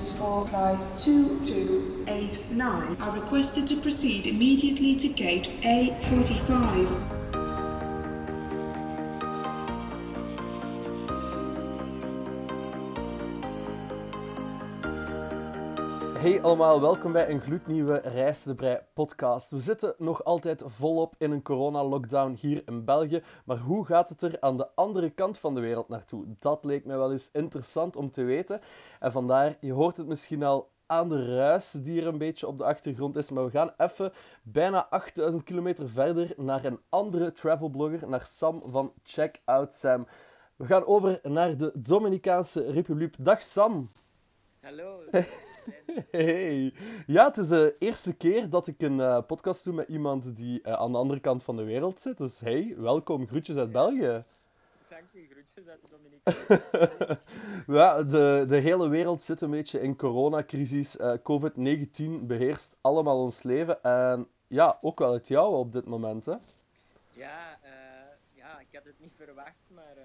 passengers for flight 2289 are requested to proceed immediately to gate A45. Hey allemaal, welkom bij een gloednieuwe Reis de Brei podcast. We zitten nog altijd volop in een corona-lockdown hier in België, maar hoe gaat het er aan de andere kant van de wereld naartoe? Dat leek mij wel eens interessant om te weten. En vandaar, je hoort het misschien al aan de ruis die er een beetje op de achtergrond is, maar we gaan even bijna 8000 kilometer verder naar een andere travelblogger, naar Sam van Check Out Sam. We gaan over naar de Dominicaanse Republiek. Dag Sam! Hallo. Hey. Ja, het is de eerste keer dat ik een eh, podcast doe met iemand die eh, aan de andere kant van de wereld zit. Dus hey, welkom, groetjes uit België. Dank u, groetjes uit de Dominicaanse. Ja, de, de hele wereld zit een beetje in coronacrisis. Eh, COVID-19 beheerst allemaal ons leven. En ja, ook wel het jouwe op dit moment. Hè? ja, ja, ik had het niet verwacht, maar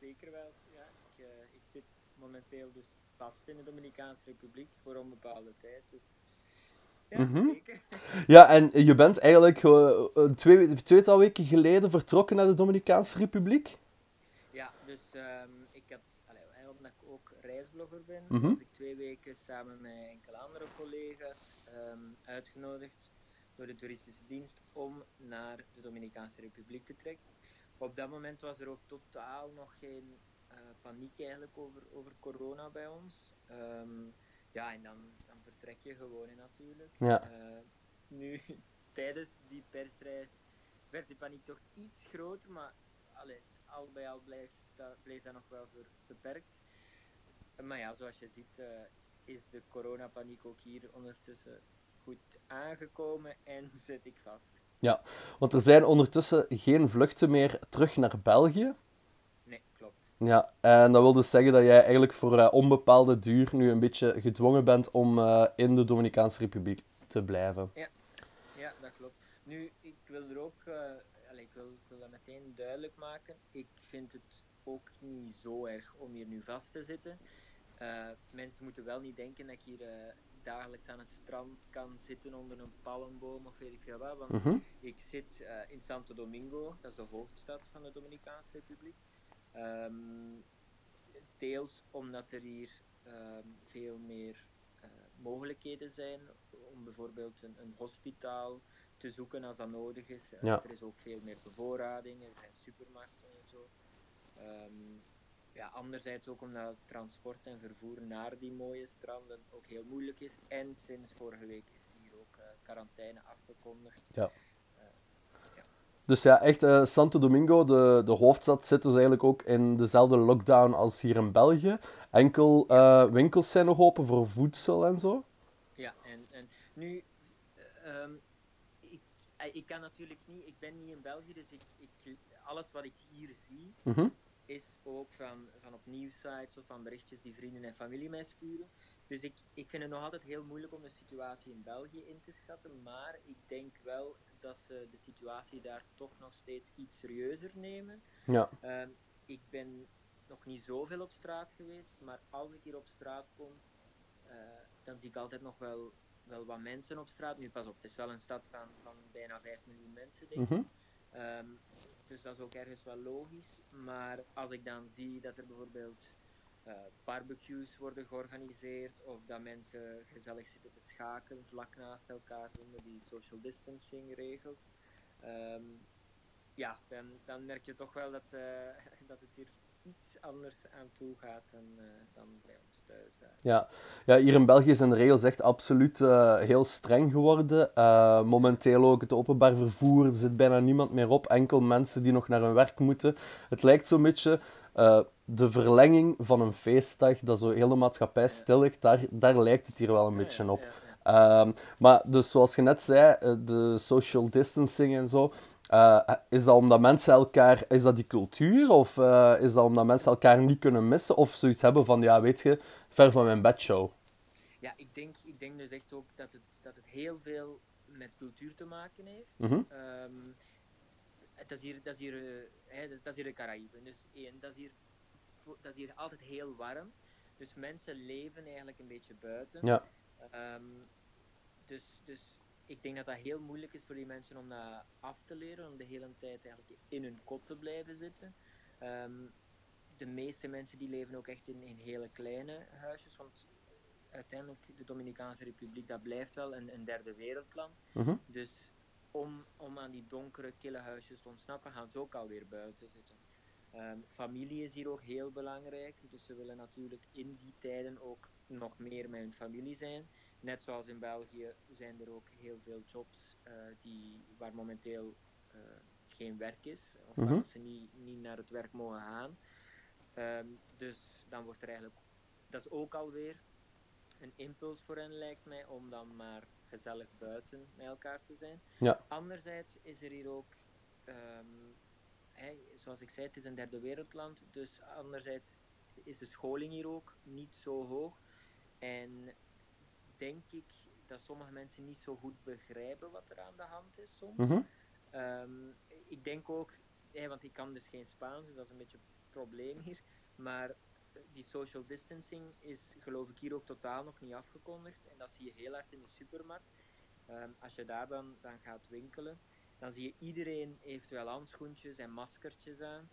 zeker wel. Ja, ik, ik zit momenteel dus vast in de Dominicaanse Republiek voor onbepaalde tijd. Dus ja, Mhm. zeker. Ja, en je bent eigenlijk eh, een twee, tweetal weken geleden vertrokken naar de Dominicaanse Republiek. Ja, dus ehm, ik had, allee, omdat ik ook reisblogger ben, Mhm. was ik twee weken samen met enkele andere collega's ehm, uitgenodigd door de toeristische dienst om naar de Dominicaanse Republiek te trekken. Op dat moment was er ook totaal nog geen eh, paniek eigenlijk over, over corona bij ons. Ehm, ja, en dan, dan vertrek je gewoon hè, natuurlijk. Ja. Eh, nu, tijdens die persreis werd die paniek toch iets groter, maar allee, al bij al bleef dat, bleef dat nog wel ver, beperkt. Maar ja, zoals je ziet, eh, is de coronapaniek ook hier ondertussen goed aangekomen en zit ik vast. Ja, want er zijn ondertussen geen vluchten meer terug naar België. Nee, klopt. Ja, en dat wil dus zeggen dat jij eigenlijk voor eh, onbepaalde duur nu een beetje gedwongen bent om eh, in de Dominicaanse Republiek te blijven. Ja, dat klopt. Nu, ik wil er ook, eh, allee, ik, wil, ik wil dat meteen duidelijk maken. Ik vind het ook niet zo erg om hier nu vast te zitten. Mensen moeten wel niet denken dat ik hier dagelijks aan het strand kan zitten onder een palmboom of weet ik veel wat. Want Mhm. ik zit in Santo Domingo, dat is de hoofdstad van de Dominicaanse Republiek. Ehm, deels omdat er hier ehm, veel meer eh, mogelijkheden zijn om bijvoorbeeld een, een hospitaal te zoeken als dat nodig is. Eh, Ja. Er is ook veel meer bevoorrading, er zijn supermarkten en zo. Ehm, ja, anderzijds ook omdat transport en vervoer naar die mooie stranden ook heel moeilijk is. En sinds vorige week is hier ook eh, quarantaine afgekondigd. Ja. Dus ja, echt, eh, Santo Domingo, de, de hoofdstad, zit dus eigenlijk ook in dezelfde lockdown als hier in België. Enkel eh, winkels zijn nog open voor voedsel en zo. Ja, en, en nu, eh, ehm, ik, ik kan natuurlijk niet, ik ben niet in België, dus ik, ik, alles wat ik hier zie, Mhm. is ook van, van op nieuwsites of van berichtjes die vrienden en familie mij sturen. Dus ik, ik vind het nog altijd heel moeilijk om de situatie in België in te schatten, maar ik denk wel dat ze de situatie daar toch nog steeds iets serieuzer nemen. Ja. Ehm, ik ben nog niet zoveel op straat geweest, maar als ik hier op straat kom, eh, dan zie ik altijd nog wel, wel wat mensen op straat. Nu pas op, het is wel een stad van, van bijna 5 miljoen mensen, denk ik. Mhm. Ehm, dus dat is ook ergens wel logisch. Maar als ik dan zie dat er bijvoorbeeld barbecues worden georganiseerd of dat mensen gezellig zitten te schaken vlak naast elkaar zonder die social distancing regels, ehm, ja, dan, dan merk je toch wel dat, eh, dat het hier iets anders aan toe gaat dan, eh, dan bij ons thuis. Ja. ja, hier in België zijn de regels echt absoluut eh, heel streng geworden. Eh, momenteel ook het openbaar vervoer, er zit bijna niemand meer op. Enkel mensen die nog naar hun werk moeten. Het lijkt zo'n beetje eh, de verlenging van een feestdag, dat zo hele maatschappij stil ligt. Daar, daar lijkt het hier wel een beetje op. Ehm, maar dus zoals je net zei, eh, de social distancing en zo. eh, is dat omdat mensen elkaar, is dat die cultuur? Of eh, is dat omdat mensen elkaar niet kunnen missen? Of zoiets hebben van, ja, weet je, ver van mijn bedshow. Ja, ik denk, ik denk dus echt ook dat het, dat het heel veel met cultuur te maken heeft. Ehm, dat is hier, dat is hier, hè, dat is hier de Caraïben. Dus één, dat is hier, dat is hier altijd heel warm. Dus mensen leven eigenlijk een beetje buiten. Ja. Ehm, dus, dus ik denk dat dat heel moeilijk is voor die mensen om dat af te leren, om de hele tijd eigenlijk in hun kot te blijven zitten. Ehm, de meeste mensen die leven ook echt in, in hele kleine huisjes, want uiteindelijk de Dominicaanse Republiek, dat blijft wel een, een derde wereldland. Mhm. Dus om, om aan die donkere, kille huisjes te ontsnappen, gaan ze ook alweer buiten zitten. Ehm, familie is hier ook heel belangrijk, dus ze willen natuurlijk in die tijden ook nog meer met hun familie zijn. Net zoals in België zijn er ook heel veel jobs eh, die, waar momenteel eh, geen werk is, of waar ze niet, niet naar het werk mogen gaan. Ehm, dus dan wordt er eigenlijk, dat is ook alweer een impuls voor hen, lijkt mij, om dan maar gezellig buiten met elkaar te zijn. Ja. Anderzijds is er hier ook, ehm, zoals ik zei, het is een derde wereldland, dus anderzijds is de scholing hier ook niet zo hoog. En denk ik dat sommige mensen niet zo goed begrijpen wat er aan de hand is soms. Mhm. Ehm, ik denk ook, want ik kan dus geen Spaans, dus dat is een beetje een probleem hier. Maar eh, die social distancing is geloof ik hier ook totaal nog niet afgekondigd. En dat zie je heel hard in de supermarkt. Ehm, als je daar dan, dan gaat winkelen, dan zie je iedereen heeft wel handschoentjes en maskertjes aan.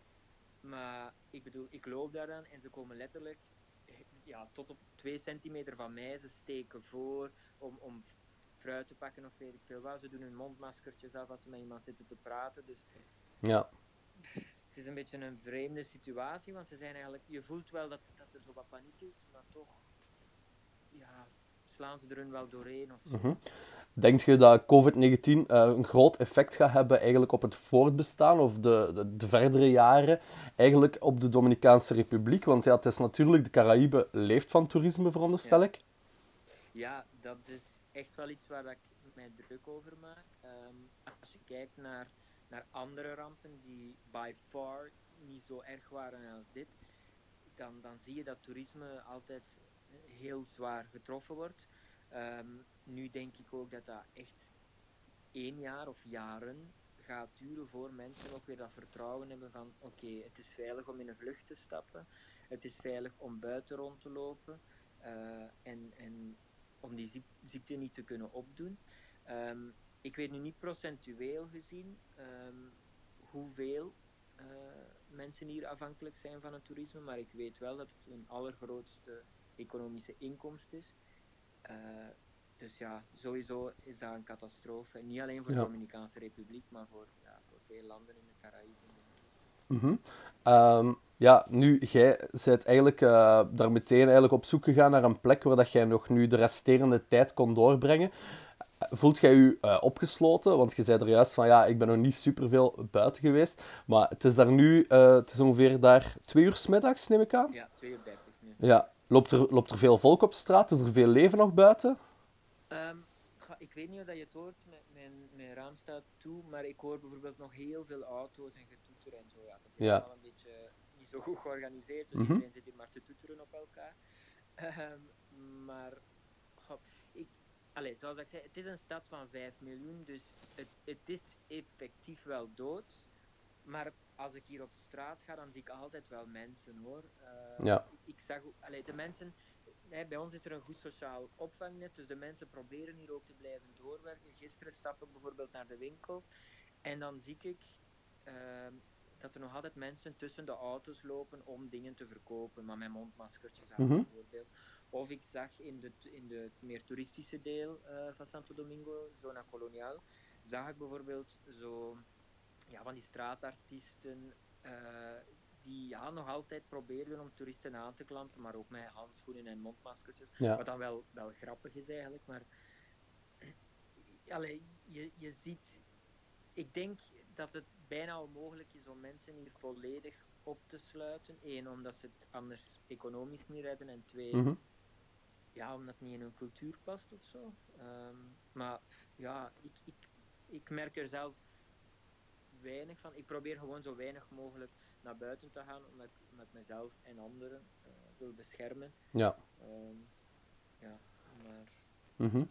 Maar ik bedoel, ik loop daar dan en ze komen letterlijk ja, tot op twee centimeter van mij. Ze steken voor om, om fruit te pakken of weet ik veel wat. Ze doen hun mondmaskertjes af als ze met iemand zitten te praten. Dus Ja. het is een beetje een vreemde situatie, want ze zijn eigenlijk, je voelt wel dat, dat er zo wat paniek is, maar toch ja, slaan ze er hun wel doorheen of. Mhm. Denk je dat COVID-19 eh, een groot effect gaat hebben eigenlijk op het voortbestaan of de, de, de verdere jaren eigenlijk op de Dominicaanse Republiek? Want ja, het is natuurlijk, de Caraïbe leeft van toerisme, veronderstel ik. Ja, dat is echt wel iets waar dat ik mij druk over maak. Ehm, als je kijkt naar, naar andere rampen die by far niet zo erg waren als dit, dan, dan zie je dat toerisme altijd heel zwaar getroffen wordt. Ehm, nu denk ik ook dat dat echt één jaar of jaren gaat duren voor mensen ook weer dat vertrouwen hebben van oké, het is veilig om in een vlucht te stappen, het is veilig om buiten rond te lopen eh, en, en om die ziek- ziekte niet te kunnen opdoen. Ehm, ik weet nu niet procentueel gezien ehm, hoeveel eh, mensen hier afhankelijk zijn van het toerisme, maar ik weet wel dat het hun allergrootste economische inkomst is. Eh, dus ja, sowieso is dat een catastrofe. Niet alleen voor Ja. de Dominicaanse Republiek, maar voor, ja, voor veel landen in de Caraïben. Mhm. Ehm, ja, nu, jij bent eigenlijk eh, daar meteen eigenlijk op zoek gegaan naar een plek waar dat jij nog nu de resterende tijd kon doorbrengen. Eh, Voelt jij je opgesloten? Want je zei er juist van, ja, ik ben nog niet superveel buiten geweest. Maar het is daar nu, het is ongeveer daar twee uur 's middags, neem ik aan. Ja, 32 nu. Ja. Loopt er, loopt er veel volk op straat? Is er veel leven nog buiten? Ehm, ik weet niet of dat je het hoort, mijn, mijn, raam staat toe, maar ik hoor bijvoorbeeld nog heel veel auto's en getoeter en zo. Ja, dat is Ja. allemaal een beetje niet zo goed georganiseerd, dus Mhm. iedereen zit hier maar te toeteren op elkaar. Ehm, maar, goh, ik, allez, zoals ik zei, het is een stad van 5 miljoen, dus het, het is effectief wel dood. Maar als ik hier op straat ga, dan zie ik altijd wel mensen hoor. Ehm, Ja. Ik zag, ook- allee, de mensen, bij ons is er een goed sociaal opvangnet, dus de mensen proberen hier ook te blijven doorwerken. Gisteren stap ik bijvoorbeeld naar de winkel en dan zie ik ehm, dat er nog altijd mensen tussen de auto's lopen om dingen te verkopen, maar met mondmaskertjes aan Mhm. bijvoorbeeld. Of ik zag in de, in de meer toeristische deel eh, van Santo Domingo, Zona Colonial, zag ik bijvoorbeeld zo ja, van die straatartiesten eh, die ja, nog altijd probeerden om toeristen aan te klampen, maar ook met handschoenen en mondmaskertjes. Ja. Wat dan wel, wel grappig is eigenlijk, maar allee, je, je ziet, ik denk dat het bijna onmogelijk is om mensen hier volledig op te sluiten. Eén, omdat ze het anders economisch niet redden, en twee, Mhm. ja, omdat het niet in hun cultuur past of zo. Ehm, maar ja, ik, ik, ik merk er zelf weinig van. Ik probeer gewoon zo weinig mogelijk naar buiten te gaan, omdat ik met mezelf en anderen eh, wil beschermen. Ja. Ehm, ja, maar Mhm.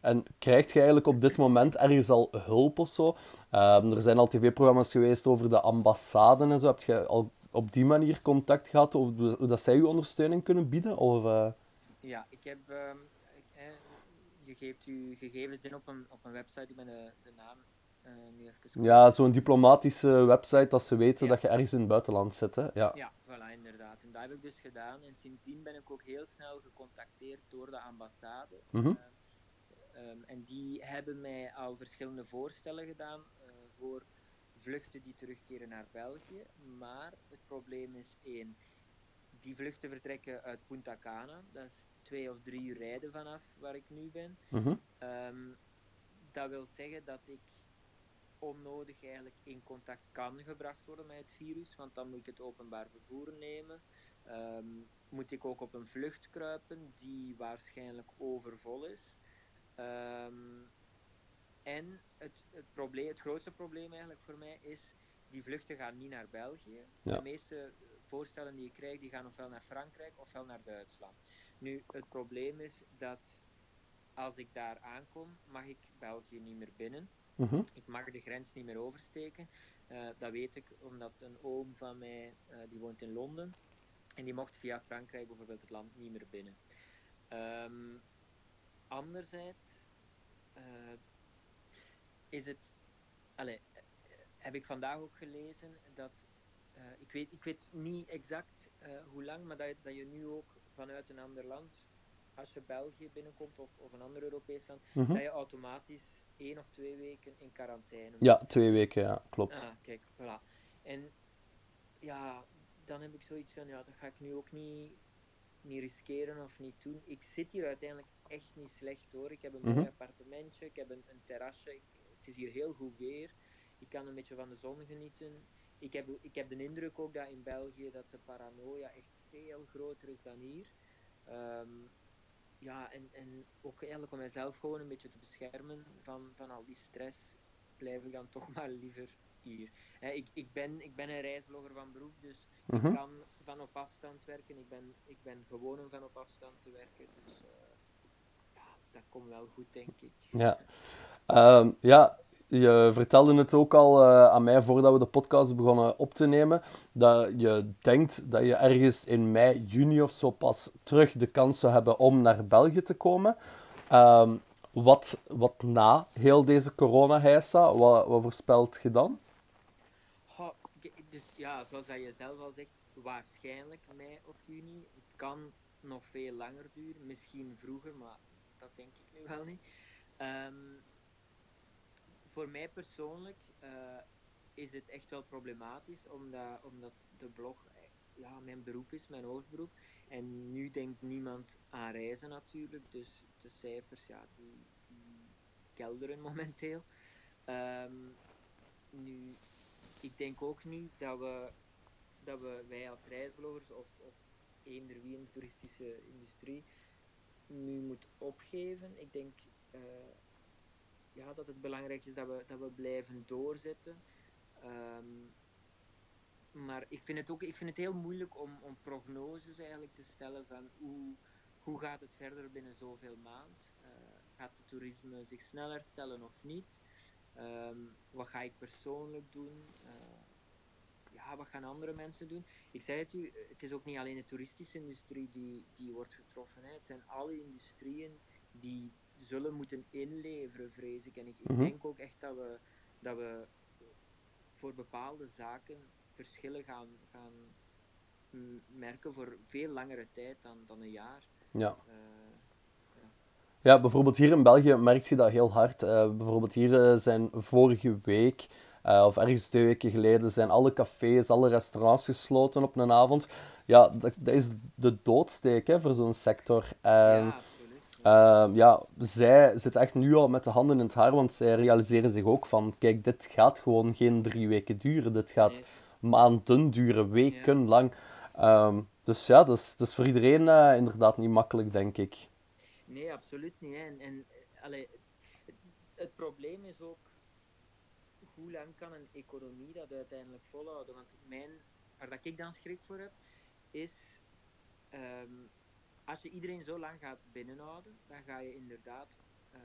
En krijg je eigenlijk op dit moment ergens al hulp of zo? Ehm, er zijn al tv-programma's geweest over de ambassade en zo. Heb je al op die manier contact gehad, of hoe dat zij je ondersteuning kunnen bieden? Of, uh... Ja, ik heb... Uh, je geeft je gegevens in op een, op een website, ik ben de, de naam uh, even... Ja, zo'n diplomatische website dat ze weten dat je ergens in het buitenland zit, hè? Ja. ja, voilà, inderdaad. En dat heb ik dus gedaan. En sindsdien ben ik ook heel snel gecontacteerd door de ambassade. Mm -hmm. um, en die hebben mij al verschillende voorstellen gedaan voor vluchten die terugkeren naar België. Maar het probleem is één. Die vluchten vertrekken uit Punta Cana. Dat is twee of drie uur rijden vanaf waar ik nu ben. Mm -hmm. um, dat wil zeggen dat ik onnodig eigenlijk in contact kan gebracht worden met het virus, want dan moet ik het openbaar vervoer nemen. Um, moet ik ook op een vlucht kruipen die waarschijnlijk overvol is. Um, en het, het, probleem, het grootste probleem eigenlijk voor mij is, die vluchten gaan niet naar België. Ja. De meeste voorstellen die ik krijg, die gaan ofwel naar Frankrijk ofwel naar Duitsland. Nu, het probleem is dat als ik daar aankom, mag ik België niet meer binnen. Mm -hmm. Ik mag de grens niet meer oversteken. Uh, dat weet ik omdat een oom van mij, uh, die woont in Londen. En die mocht via Frankrijk bijvoorbeeld het land niet meer binnen. Um, anderzijds uh, is het... Allez, heb ik vandaag ook gelezen dat... ik, weet, ik weet niet exact hoe lang, maar dat, dat je nu ook vanuit een ander land als je België binnenkomt of, of een ander Europees land, mm -hmm. dat je automatisch één of twee weken in quarantaine. Ja, twee weken, ja, klopt. Ah, kijk, voilà. En ja, dan heb ik zoiets van, ja, dat ga ik nu ook niet, niet riskeren of niet doen. Ik zit hier uiteindelijk echt niet slecht hoor. Ik heb een Mhm. mooi appartementje, ik heb een, een terrasje, ik- het is hier heel goed weer. Ik kan een beetje van de zon genieten. Ik heb, ik heb de indruk ook dat in België dat de paranoia echt veel groter is dan hier. Ehm, ja, en, en ook eigenlijk om mijzelf gewoon een beetje te beschermen van, van al die stress, blijf ik dan toch maar liever hier. Hè, ik, ik, ben, ik ben een reisblogger van beroep, dus Mhm. ik kan van op afstand werken. Ik ben, ik ben gewoon om van op afstand te werken. Dus eh, ja, dat komt wel goed, denk ik. Ja. Ehm, ja, je vertelde het ook al eh, aan mij voordat we de podcast begonnen op te nemen, dat je denkt dat je ergens in mei, juni of zo pas terug de kans zou hebben om naar België te komen. Ehm, wat, wat na heel deze corona-heisa, wat, wat voorspelt je dan? Dus ja, zoals je zelf al zegt, waarschijnlijk mei of juni. Het kan nog veel langer duren, misschien vroeger, maar dat denk ik nu wel niet. Ehm, voor mij persoonlijk eh, is het echt wel problematisch, omdat, omdat de blog eh, ja, mijn beroep is, mijn hoofdberoep. En nu denkt niemand aan reizen natuurlijk, dus de cijfers ja, die, kelderen momenteel. Ehm, nu, ik denk ook niet dat we, dat we wij als reisbloggers of, of eender wie in de toeristische industrie nu moeten opgeven. Ik denk eh, ja, dat het belangrijk is dat we, dat we blijven doorzetten. Ehm, maar ik vind het ook ik vind het heel moeilijk om, om prognoses eigenlijk te stellen van hoe, hoe gaat het verder binnen zoveel maand. Eh, gaat het toerisme zich snel herstellen of niet? Ehm, wat ga ik persoonlijk doen? Eh, ja, wat gaan andere mensen doen? Ik zei het u, het is ook niet alleen de toeristische industrie die, die wordt getroffen. Hè. Het zijn alle industrieën zullen moeten inleveren, vrees ik. En ik, ik Mhm. denk ook echt dat we, dat we voor bepaalde zaken verschillen gaan, gaan merken voor veel langere tijd dan, dan een jaar. Ja. Eh, Ja, bijvoorbeeld hier in België merk je dat heel hard. Eh, bijvoorbeeld hier eh, zijn vorige week, of ergens twee weken geleden, zijn alle cafés, alle restaurants gesloten op een avond. Ja, dat, dat is de doodsteek hè, voor zo'n sector. En ja, ehm, ja, zij zitten echt nu al met de handen in het haar, want zij realiseren zich ook van, kijk, dit gaat gewoon geen drie weken duren. Dit gaat maanden duren, weken lang. Ehm, dus ja, dat is, dat is voor iedereen eh, inderdaad niet makkelijk, denk ik. Nee, absoluut niet. Hè. En, en allee, het, het probleem is ook hoe lang kan een economie dat uiteindelijk volhouden? Want mijn, waar dat ik dan schrik voor heb, is ehm, als je iedereen zo lang gaat binnenhouden, dan ga je inderdaad eh,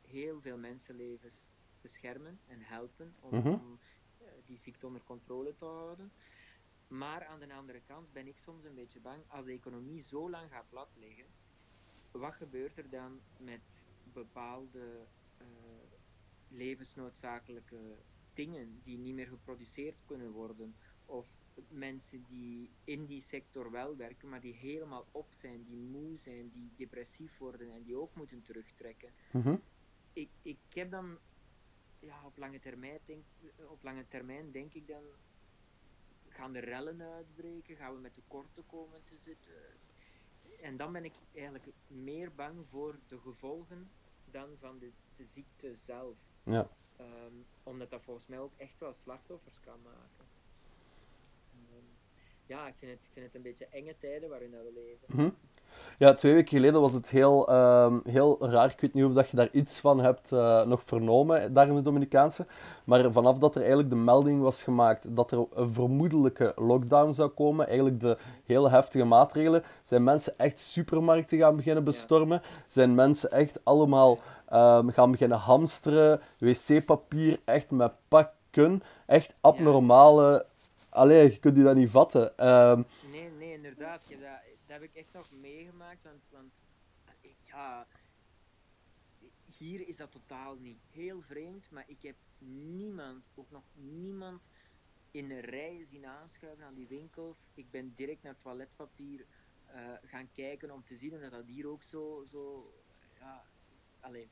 heel veel mensenlevens beschermen en helpen om, Mhm. om eh, die ziekte onder controle te houden. Maar aan de andere kant ben ik soms een beetje bang, als de economie zo lang gaat plat liggen, wat gebeurt er dan met bepaalde eh, levensnoodzakelijke dingen die niet meer geproduceerd kunnen worden? Of mensen die in die sector wel werken, maar die helemaal op zijn, die moe zijn, die depressief worden en die ook moeten terugtrekken. Mhm. Ik, ik heb dan, ja, op lange termijn denk, op lange termijn denk ik dan, gaan de rellen uitbreken, gaan we met tekorten komen te zitten. En dan ben ik eigenlijk meer bang voor de gevolgen dan van de, de ziekte zelf. Ja. Ehm, omdat dat volgens mij ook echt wel slachtoffers kan maken. Ja, ik vind, het, ik vind het een beetje enge tijden waarin dat we leven. Mhm. Ja, twee weken geleden was het heel, ehm, heel raar. Ik weet niet of dat je daar iets van hebt eh, nog vernomen, daar in de Dominicaanse. Maar vanaf dat er eigenlijk de melding was gemaakt dat er een vermoedelijke lockdown zou komen, eigenlijk de hele heftige maatregelen, zijn mensen echt supermarkten gaan beginnen bestormen. Zijn mensen echt allemaal ehm, gaan beginnen hamsteren, wc-papier echt met pakken. Echt abnormale... Allee, je kunt je dat niet vatten. Ehm, Nee, nee, inderdaad. Dat, dat heb ik echt nog meegemaakt. Want, want hier is dat totaal niet. Heel vreemd, maar ik heb niemand, ook nog niemand, in een rij zien aanschuiven aan die winkels. Ik ben direct naar toiletpapier eh, gaan kijken om te zien of dat hier ook zo, zo ja, allee,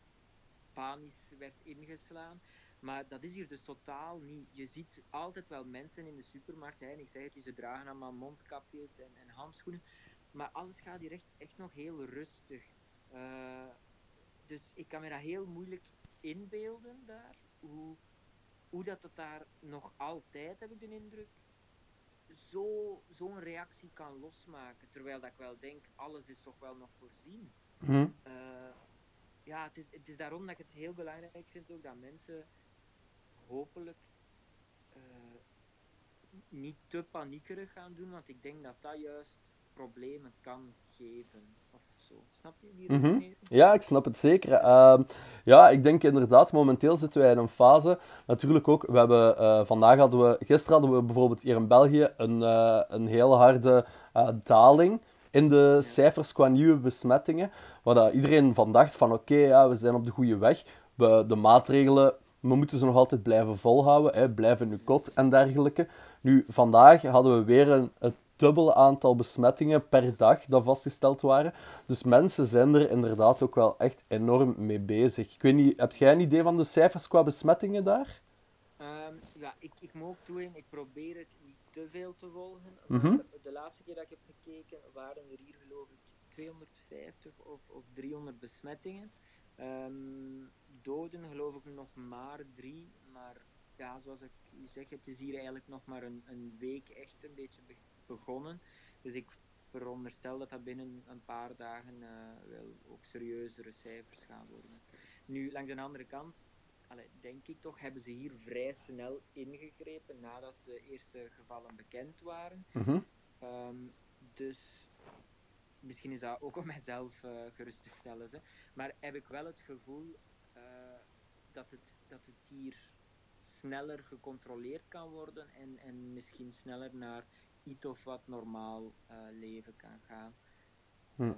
panisch werd ingeslaan. Maar dat is hier dus totaal niet. Je ziet altijd wel mensen in de supermarkt. Hè, en ik zeg het, ze dragen allemaal mondkapjes en, en handschoenen. Maar alles gaat hier echt, echt nog heel rustig. Eh, dus ik kan me dat heel moeilijk inbeelden daar. Hoe, hoe dat het daar nog altijd, heb ik de indruk, zo- zo'n reactie kan losmaken. Terwijl dat ik wel denk, alles is toch wel nog voorzien. mhm. Eh, ja, het is, het is daarom dat ik het heel belangrijk vind ook dat mensen hopelijk eh, niet te paniekerig gaan doen, want ik denk dat dat juist problemen kan geven. Of zo. Snap je die Mhm. Ja, ik snap het zeker. Ehm, ja, ik denk inderdaad, momenteel zitten wij in een fase. Natuurlijk ook, we hebben, eh, vandaag hadden we, gisteren hadden we bijvoorbeeld hier in België een, eh, een hele harde daling in de cijfers qua nieuwe besmettingen. Waar dat iedereen van dacht van oké, ja, we zijn op de goede weg. We, de maatregelen, we moeten ze nog altijd blijven volhouden. Hè, blijf in uw kot en dergelijke. Nu, vandaag hadden we weer een, het dubbele aantal besmettingen per dag dat vastgesteld waren. Dus mensen zijn er inderdaad ook wel echt enorm mee bezig. Ik weet niet, heb jij een idee van de cijfers qua besmettingen daar? Ehm, ja, ik, ik moet toegeven, ik probeer het niet te veel te volgen. Mhm. De laatste keer dat ik heb gekeken, waren er hier geloof ik 250 of, of 300 besmettingen. Ehm, doden geloof ik nog maar drie. Maar ja, zoals ik zeg, het is hier eigenlijk nog maar een, een week echt een beetje be- begonnen. Dus ik veronderstel dat dat binnen een paar dagen eh, wel ook serieuzere cijfers gaan worden. Nu, langs de andere kant, allee, denk ik toch, hebben ze hier vrij snel ingegrepen nadat de eerste gevallen bekend waren. Mhm. Ehm, dus misschien is dat ook om mijzelf eh, gerust te stellen. Maar heb ik wel het gevoel eh, dat, het, dat het hier sneller gecontroleerd kan worden en, en misschien sneller naar iets of wat normaal eh, leven kan gaan. Hm.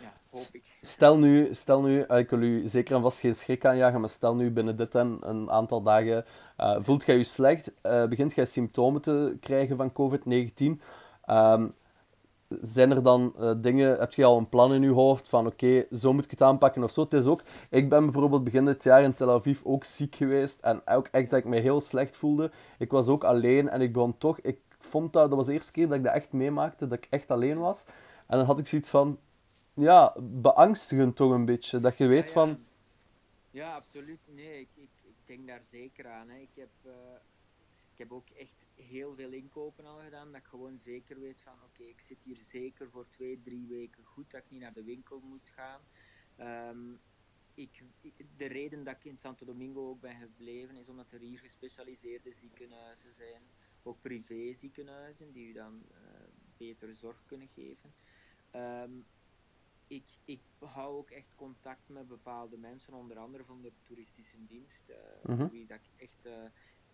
Ja, hoop ik. Stel nu, stel nu ik wil u zeker en vast geen schrik aanjagen, maar stel nu binnen dit en een aantal dagen voelt jij je slecht, begint jij symptomen te krijgen van COVID-19. Ehm, zijn er dan eh, dingen, heb je al een plan in je hoofd van oké, zo moet ik het aanpakken of zo? Het is ook, ik ben bijvoorbeeld begin dit jaar in Tel Aviv ook ziek geweest en ook echt dat ik me heel slecht voelde. Ik was ook alleen en ik begon toch, ik vond dat, dat was de eerste keer dat ik dat echt meemaakte, dat ik echt alleen was. En dan had ik zoiets van, ja, beangstigend toch een beetje. Dat je weet Ja, van, ja. Absoluut. Nee, ik, ik, ik denk daar zeker aan. Hè. Ik, heb, eh, ik heb ook echt heel veel inkopen al gedaan, dat ik gewoon zeker weet van oké, ik zit hier zeker voor twee, drie weken goed, dat ik niet naar de winkel moet gaan. Ehm, ik, de reden dat ik in Santo Domingo ook ben gebleven, is omdat er hier gespecialiseerde ziekenhuizen zijn, ook privé ziekenhuizen, die u dan eh, betere zorg kunnen geven. Ehm, ik, ik hou ook echt contact met bepaalde mensen, onder andere van de toeristische dienst, uh, wie dat ik echt uh,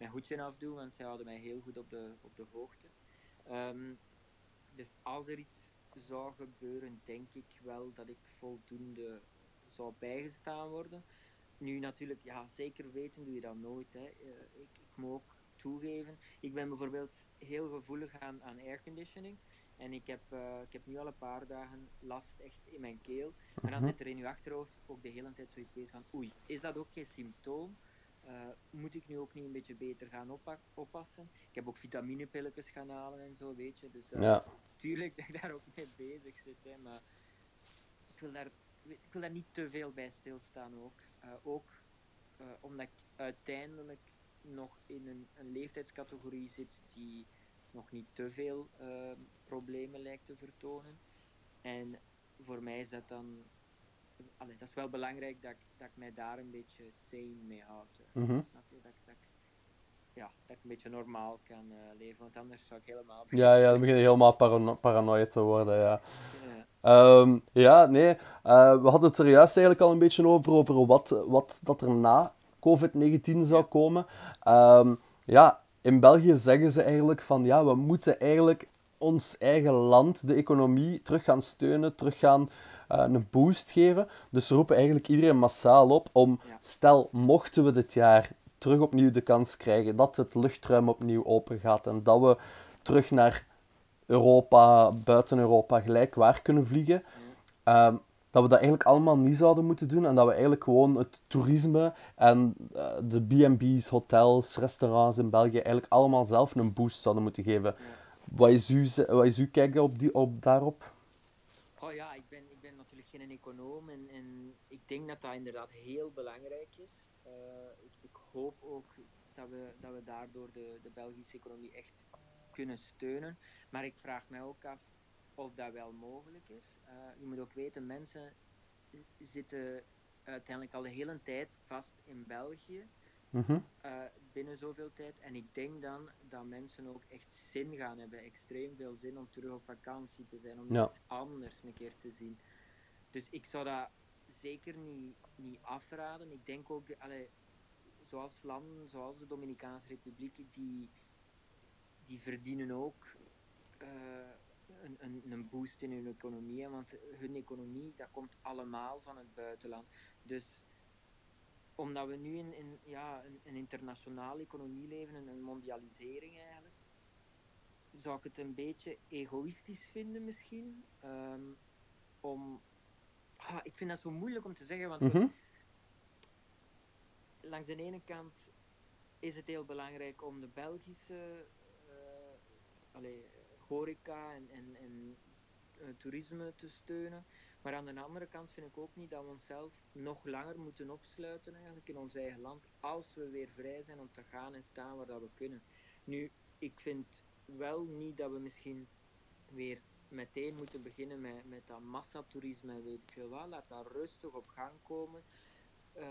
mijn hoedje afdoe, want zij houden mij heel goed op de, op de hoogte. Um, dus als er iets zou gebeuren, denk ik wel dat ik voldoende zou bijgestaan worden. Nu natuurlijk, ja, zeker weten doe je dat nooit. Hè. Uh, ik, ik moet ook toegeven, ik ben bijvoorbeeld heel gevoelig aan, aan airconditioning. En ik heb, uh, ik heb nu al een paar dagen last echt in mijn keel. Maar dan Mhm. zit er in je achterhoofd ook de hele tijd zoiets bezig van oei, is dat ook geen symptoom? Uh, moet ik nu ook niet een beetje beter gaan oppa oppassen? Ik heb ook vitaminepilletjes gaan halen en zo, weet je. Dus uh, Ja. tuurlijk dat ik daar ook mee bezig zit, hè, maar ik wil, daar, ik wil daar niet te veel bij stilstaan ook. Uh, ook omdat ik uiteindelijk nog in een, een leeftijdscategorie zit die nog niet te veel problemen lijkt te vertonen. En voor mij is dat dan. Allee, dat is wel belangrijk dat ik, dat ik mij daar een beetje sane mee houd. Mm -hmm. Snap je? Dat, ja, dat ik een beetje normaal kan uh, leven, want anders zou ik helemaal. Ja, ja dan begin je helemaal parano te worden. Ja, ja. um, ja nee. Uh, we hadden het er juist eigenlijk al een beetje over, over wat, wat dat er na COVID-19 zou komen. Um, ja, in België zeggen ze eigenlijk van ja, we moeten eigenlijk ons eigen land, de economie, terug gaan steunen, terug gaan een boost geven. Dus ze roepen eigenlijk iedereen massaal op om, Ja. stel, mochten we dit jaar terug opnieuw de kans krijgen dat het luchtruim opnieuw open gaat en dat we terug naar Europa, buiten Europa, gelijk waar kunnen vliegen, um, dat we dat eigenlijk allemaal niet zouden moeten doen en dat we eigenlijk gewoon het toerisme en uh, de B&B's, hotels, restaurants in België eigenlijk allemaal zelf een boost zouden moeten geven. Ja. Wat is uw, wat is uw kijk op, die, op daarop? Oh ja, ik ben, ik ben natuurlijk geen econoom en, en ik denk dat dat inderdaad heel belangrijk is. Uh, ik, ik, hoop ook dat we, dat we daardoor de, de Belgische economie echt kunnen steunen. Maar ik vraag mij ook af of dat wel mogelijk is. Uh, je moet ook weten, mensen zitten uiteindelijk al de hele tijd vast in België. Mm -hmm. uh, binnen zoveel tijd. En ik denk dan dat mensen ook echt zin gaan hebben, extreem veel zin om terug op vakantie te zijn, om Ja. iets anders een keer te zien. Dus ik zou dat zeker niet, niet afraden. Ik denk ook, allee, zoals landen zoals de Dominicaanse Republiek, die, die verdienen ook uh, een, een, een boost in hun economie. Want hun economie, dat komt allemaal van het buitenland. Dus omdat we nu in, in ja, een, een internationale economie leven, een, mondialisering eigenlijk, zou ik het een beetje egoïstisch vinden misschien. Um, om, ah, ik vind dat zo moeilijk om te zeggen, want Mhm. langs de ene kant is het heel belangrijk om de Belgische uh, allee, horeca en, en, en uh, toerisme te steunen. Maar aan de andere kant vind ik ook niet dat we onszelf nog langer moeten opsluiten eigenlijk in ons eigen land als we weer vrij zijn om te gaan en staan waar dat we kunnen. Nu, ik vind wel niet dat we misschien weer meteen moeten beginnen met, met dat massatoerisme en weet ik wat. Laat dat rustig op gang komen. Uh,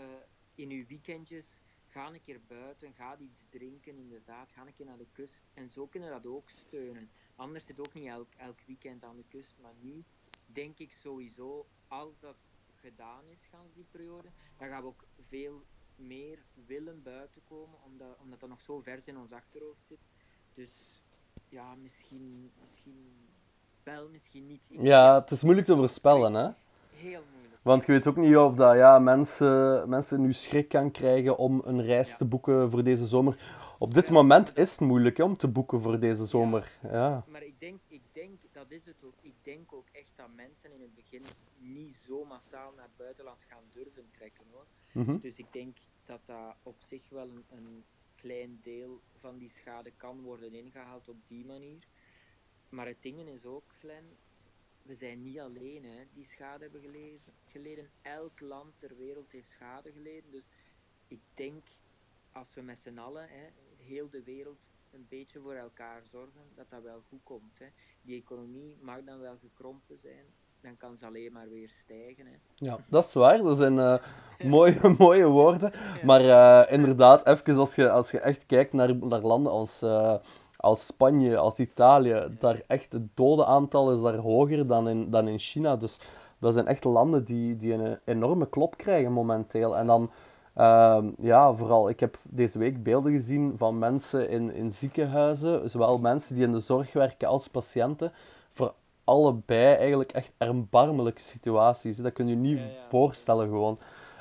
in uw weekendjes, ga een keer buiten, ga iets drinken inderdaad, ga een keer naar de kust. En zo kunnen dat ook steunen. Anders zit ook niet elk, elk weekend aan de kust, maar nu denk ik sowieso, als dat gedaan is, gans die periode, dan gaan we ook veel meer willen buiten komen, omdat, omdat dat nog zo vers in ons achterhoofd zit. Dus ja, misschien, misschien misschien niet. Ik Ja, het is moeilijk te voorspellen, hè? Heel moeilijk. Want je weet ook niet of dat, ja, mensen, mensen nu schrik kan krijgen om een reis Ja. te boeken voor deze zomer. Op dit Ja. moment is het moeilijk hè, om te boeken voor deze zomer. Ja. Maar ik denk, ik denk, dat is het ook. Ik denk ook echt dat mensen in het begin niet zo massaal naar het buitenland gaan durven trekken hoor. Mhm. Dus ik denk dat dat op zich wel een, een klein deel van die schade kan worden ingehaald op die manier. Maar het ding is ook, Glen, we zijn niet alleen hè, die schade hebben gelezen, geleden. Elk land ter wereld heeft schade geleden. Dus ik denk, als we met z'n allen, hè, heel de wereld, een beetje voor elkaar zorgen, dat dat wel goed komt. Hè. Die economie mag dan wel gekrompen zijn, dan kan ze alleen maar weer stijgen. Hè. ja, dat is waar. Dat zijn eh, mooie, mooie woorden. Maar eh, inderdaad, even als je, als je echt kijkt naar, naar landen als, eh, als Spanje, als Italië, daar echt het dodenaantal is daar hoger dan in, dan in China. Dus dat zijn echt landen die, die een enorme klop krijgen momenteel. En dan, ehm, ja, vooral, ik heb deze week beelden gezien van mensen in, in ziekenhuizen, zowel mensen die in de zorg werken als patiënten, voor allebei eigenlijk echt erbarmelijke situaties. Dat kun je niet Ja, ja. voorstellen gewoon.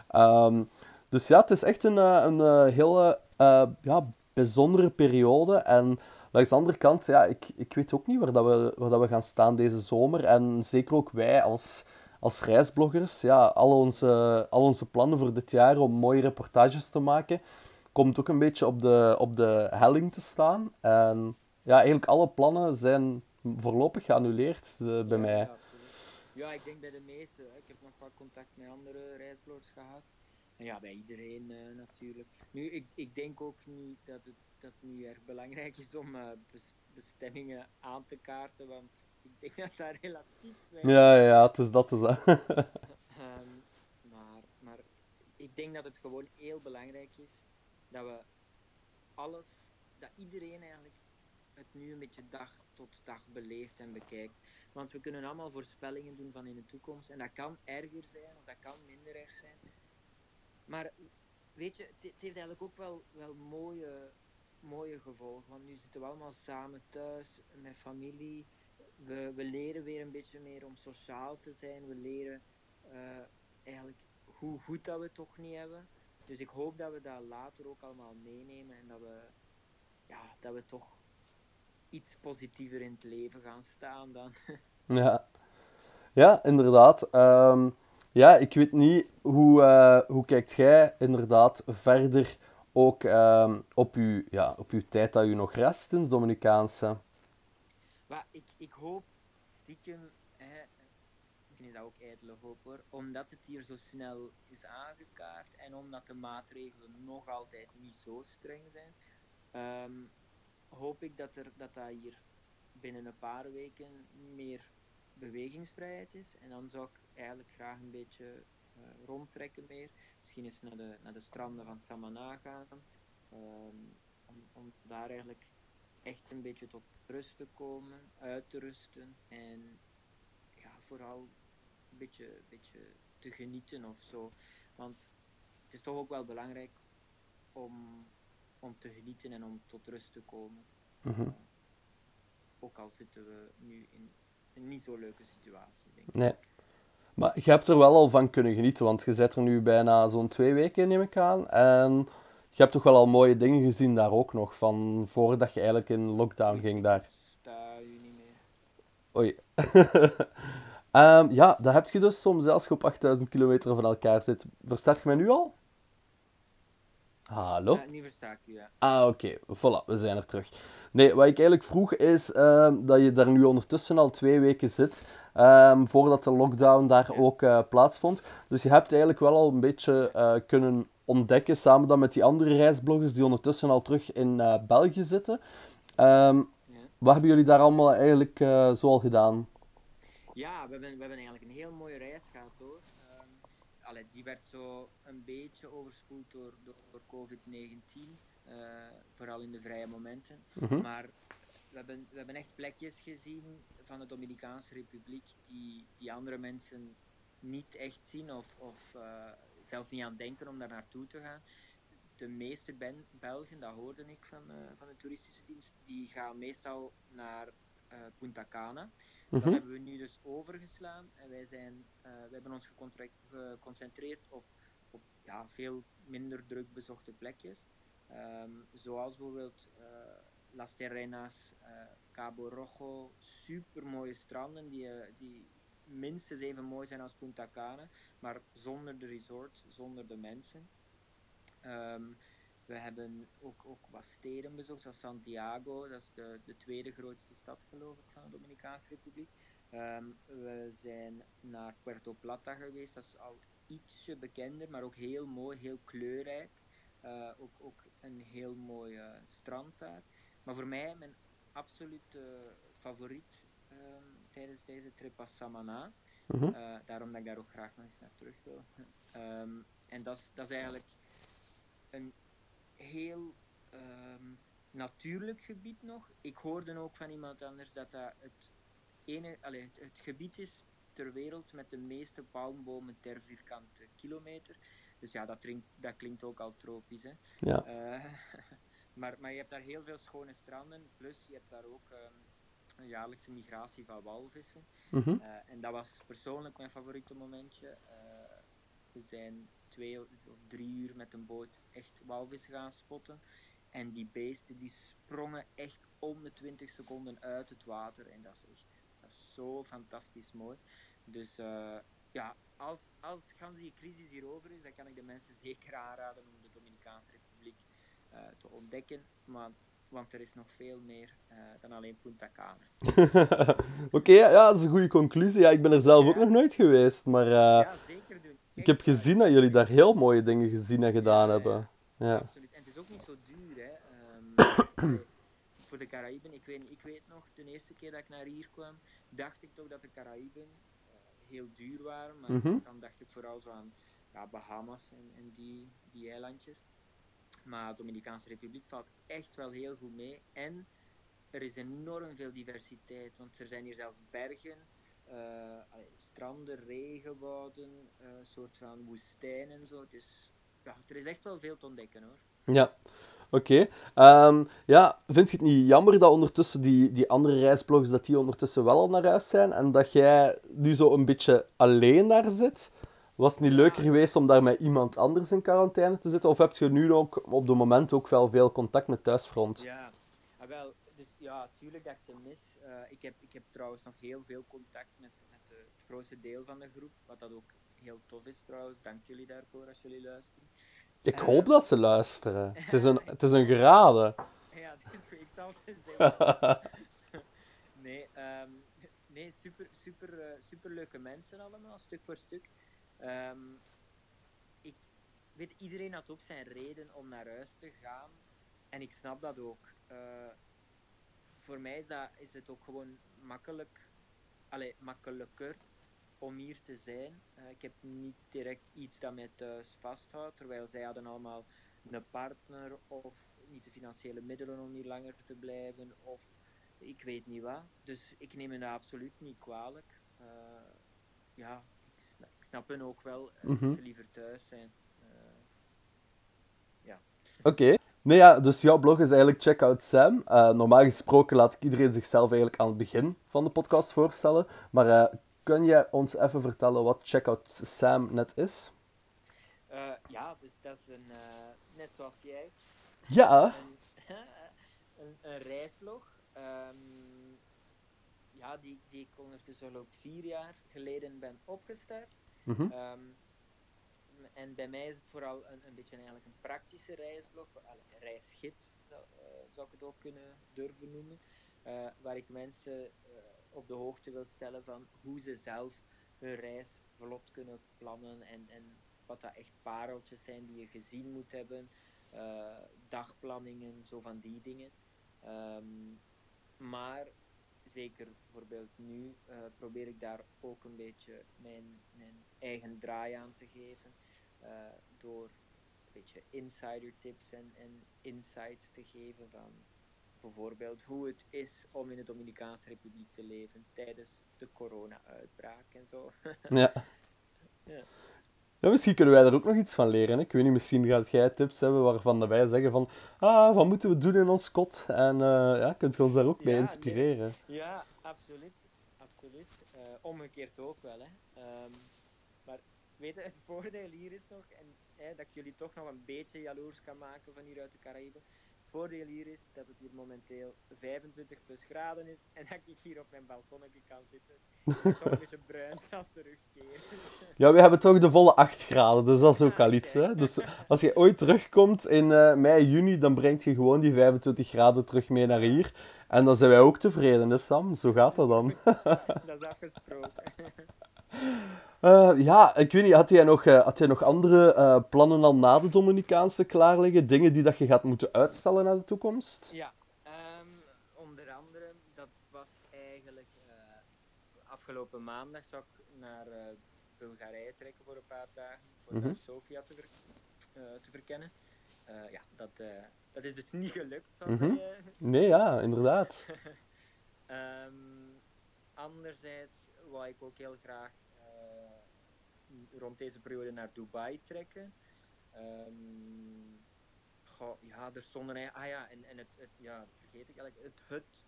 Ehm, dus ja, het is echt een, eh, een, eh, hele eh, ja, bijzondere periode. En langs de andere kant, ja, ik, ik weet ook niet waar, dat we, waar dat we gaan staan deze zomer. En zeker ook wij als, als reisbloggers, ja, al onze, al onze plannen voor dit jaar om mooie reportages te maken, komt ook een beetje op de, op de helling te staan. En ja, eigenlijk alle plannen zijn voorlopig geannuleerd eh, bij mij. Ja, ik denk bij de meeste. hè. Ik heb nog wat contact met andere reisbloggers gehad. Ja, bij iedereen eh, natuurlijk. Nu, ik, ik denk ook niet dat het, dat nu erg belangrijk is om eh, bes- bestemmingen aan te kaarten, want ik denk dat dat relatief weinig Ja, ja, ja, het is dat. Is dat. Ehm, maar, maar ik denk dat het gewoon heel belangrijk is dat we alles, dat iedereen eigenlijk het nu een beetje dag tot dag beleeft en bekijkt. Want we kunnen allemaal voorspellingen doen van in de toekomst en dat kan erger zijn of dat kan minder erg zijn. Maar weet je, het, heeft eigenlijk ook wel, wel mooie, mooie gevolgen. Want nu zitten we allemaal samen thuis met familie. We, we leren weer een beetje meer om sociaal te zijn. We leren eh, eigenlijk hoe goed dat we het toch niet hebben. Dus ik hoop dat we dat later ook allemaal meenemen en dat we, ja, dat we toch iets positiever in het leven gaan staan dan. Ja, ja inderdaad. Ehm, ja, ik weet niet, hoe, eh, hoe kijkt jij inderdaad verder ook ehm, op, uw, ja, op uw tijd dat u nog rest Dominicaanse? Maar ik, ik hoop stiekem, misschien is dat ook ijdele hoop hoor, omdat het hier zo snel is aangekaart en omdat de maatregelen nog altijd niet zo streng zijn, ehm, hoop ik dat, er, dat dat hier binnen een paar weken meer bewegingsvrijheid is. En dan zou ik eigenlijk graag een beetje eh, rondtrekken meer. Misschien eens naar de, naar de stranden van Samana gaan. ehm, om, om daar eigenlijk echt een beetje tot rust te komen, uit te rusten en ja, vooral een beetje, beetje te genieten of zo. Want het is toch ook wel belangrijk om, om te genieten en om tot rust te komen. Mhm. Uh, ook al zitten we nu in niet zo leuke situatie, denk ik. Nee. Maar je hebt er wel al van kunnen genieten, want je zit er nu bijna zo'n twee weken, neem ik aan. En je hebt toch wel al mooie dingen gezien daar ook nog, van voordat je eigenlijk in lockdown ging daar. Sta je niet meer. Oei. Ehm, ja, dat heb je dus soms je op 8000 kilometer van elkaar zit. Verstaat je mij nu al? Hallo? Ja, nu versta ik ja. Ah, oké. Voilà, we zijn er terug. Nee, wat ik eigenlijk vroeg is ehm, dat je daar nu ondertussen al twee weken zit, ehm, voordat de lockdown daar ook eh, plaatsvond. Dus je hebt eigenlijk wel al een beetje eh, kunnen ontdekken, samen dan met die andere reisbloggers die ondertussen al terug in eh, België zitten. Ehm, wat hebben jullie daar allemaal eigenlijk zo al gedaan? Ja, we hebben, we hebben eigenlijk een heel mooie reis gehad hoor. Allee, die werd zo een beetje overspoeld door, door, door COVID-19, eh, vooral in de vrije momenten. Mhm. Maar we hebben, we hebben echt plekjes gezien van de Dominicaanse Republiek die, die andere mensen niet echt zien of, of eh, zelfs niet aan denken om daar naartoe te gaan. De meeste ben, Belgen, dat hoorde ik van, eh, van de toeristische dienst, die gaan meestal naar eh, Punta Cana. Dat Mhm. hebben we nu dus overgeslaan en wij zijn, eh, we hebben ons geconcentreerd op, op ja, veel minder druk bezochte plekjes. Ehm, zoals bijvoorbeeld eh, Las Terrenas, eh, Cabo Rojo, super mooie stranden die, eh, die minstens even mooi zijn als Punta Cana, maar zonder de resort, zonder de mensen. Ehm, we hebben ook, ook wat steden bezocht, zoals Santiago, dat is de, de tweede grootste stad geloof ik van de Dominicaanse Republiek. Ehm, we zijn naar Puerto Plata geweest, dat is al ietsje bekender, maar ook heel mooi, heel kleurrijk. Eh, ook, ook een heel mooi strand daar. Maar voor mij mijn absolute favoriet ehm, tijdens deze trip was Samana. Mhm. Eh, daarom dat ik daar ook graag nog eens naar terug wil. Ehm, en dat is- eigenlijk een heel ehm, natuurlijk gebied nog. Ik hoorde ook van iemand anders dat dat het, ene, het, het gebied is ter wereld met de meeste palmbomen ter vierkante kilometer. Dus ja, dat, klinkt, dat klinkt ook al tropisch. Hè. Ja. Eh, maar, maar je hebt daar heel veel schone stranden. Plus je hebt daar ook ehm, een jaarlijkse migratie van walvissen. Mhm. Eh, en dat was persoonlijk mijn favoriete momentje. Eh, we zijn twee of drie uur met een boot echt walvissen gaan spotten. En die beesten die sprongen echt om de 20 seconden uit het water. En dat is echt dat is zo fantastisch mooi. Dus ja, als, als gans die crisis hier over is, dan kan ik de mensen zeker aanraden om de Dominicaanse Republiek eh, te ontdekken. Maar, want er is nog veel meer eh, dan alleen Punta Cana. Oké, ja, dat is een goede conclusie. Ja, ik ben er zelf ook nog nooit geweest, maar eh, ja, zeker doen. ik heb gezien dat jullie daar heel mooie dingen gezien en gedaan hebben. Ja. Absoluut. En het is ook niet zo duur, hè. Ehm, voor de Caraïben, ik weet, niet- ik weet nog, de eerste keer dat ik naar hier kwam, dacht ik toch dat de Caraïben heel duur waren. Maar Mhm. dan dacht ik vooral zo aan ja, Bahamas en, en die, die eilandjes. Maar de Dominicaanse Republiek valt echt wel heel goed mee. En er is enorm veel diversiteit, want er zijn hier zelfs bergen, eh, stranden, regenwouden, eh, een soort van woestijn en zo. Ja, er is echt wel veel te ontdekken hoor. Ja, oké. Ehm, ja, vind je het niet jammer dat ondertussen die, die andere reisblogs, dat die ondertussen wel al naar huis zijn en dat jij nu zo een beetje alleen daar zit? Was het niet leuker geweest om daar met iemand anders in quarantaine te zitten? Of heb je nu ook op het moment ook wel veel contact met thuisfront? Ja, ah, wel, dus ja, tuurlijk dat ik ze mis. Eh, ik, heb, ik heb trouwens nog heel veel contact met, met het grootste deel van de groep, wat dat ook heel tof is trouwens. Dank jullie daarvoor als jullie luisteren. Ik hoop dat ze luisteren. Het is een, het is een geraden. Ja, het zeggen. nee, ehm, nee super, super, eh, super leuke mensen allemaal, stuk voor stuk. Ehm, ik weet, iedereen had ook zijn reden om naar huis te gaan. En ik snap dat ook. Eh, voor mij is, dat, is het ook gewoon makkelijk, allee, makkelijker om hier te zijn. Eh, ik heb niet direct iets dat mij thuis vasthoudt, terwijl zij hadden allemaal een partner of niet de financiële middelen om hier langer te blijven of ik weet niet wat. Dus ik neem hen absoluut niet kwalijk. Eh, ja, ik snap, ik snap hen ook wel eh, Mhm. dat ze liever thuis zijn. Ja. Oké. Nee, ja, dus jouw blog is eigenlijk Check Out Sam. Normaal gesproken laat ik iedereen zichzelf eigenlijk aan het begin van de podcast voorstellen. Maar kun je ons even vertellen wat Check Out Sam net is? Eh, ja, dus dat is een, eh, net zoals jij, Ja. een, een, een reisblog. Ehm, ja, die, die ik ondertussen al vier jaar geleden ben opgestart. Ehm, en bij mij is het vooral een, een beetje eigenlijk een praktische reisblog, een reisgids zou, eh, zou ik het ook kunnen durven noemen, waar ik mensen op de hoogte wil stellen van hoe ze zelf hun reis vlot kunnen plannen en, en wat dat echt pareltjes zijn die je gezien moet hebben, eh, dagplanningen, zo van die dingen. Ehm, maar zeker bijvoorbeeld nu eh, probeer ik daar ook een beetje mijn, mijn eigen draai aan te geven. eh, door een beetje insider tips en, en insights te geven van bijvoorbeeld hoe het is om in de Dominicaanse Republiek te leven tijdens de corona-uitbraak en zo. Ja. Ja. Ja, misschien kunnen wij daar ook nog iets van leren. Hè? Ik weet niet, misschien gaat jij tips hebben waarvan wij zeggen van ah, wat moeten we doen in ons kot? En eh, ja, kunt je ons daar ook mee inspireren? Ja, absoluut. absoluut. Eh, omgekeerd ook wel. Hè. Ehm, maar weet je, het voordeel hier is nog, en hè, dat ik jullie toch nog een beetje jaloers kan maken van hier uit de Caraïben. Het voordeel hier is dat het hier momenteel 25 plus graden is en dat ik hier op mijn balkonnetje kan zitten. En toch een beetje bruin kan terugkeren. Ja, we hebben toch de volle 8 graden, dus dat is ook al iets. Hè? Dus als je ooit terugkomt in eh, mei, juni, dan brengt je gewoon die 25 graden terug mee naar hier. En dan zijn wij ook tevreden, hè Sam? Zo gaat dat dan. dat is afgesproken. Eh, ja, ik weet niet, had jij nog, eh, had jij nog andere eh, plannen al na de Dominicaanse klaar liggen? Dingen die dat je gaat moeten uitstellen naar de toekomst? Ja, ehm, onder andere, dat was eigenlijk afgelopen maandag zou ik naar Bulgarije trekken voor een paar dagen, voor naar Sofia te, ver- te verkennen. Ja, dat, dat is dus niet gelukt, eh, Nee, ja, inderdaad. Ehm, anderzijds wou ik ook heel graag rond deze periode naar Dubai trekken. Ehm, goh, ja, er stonden. Ah ja, en, en het, het... Ja, vergeet ik eigenlijk. Het, het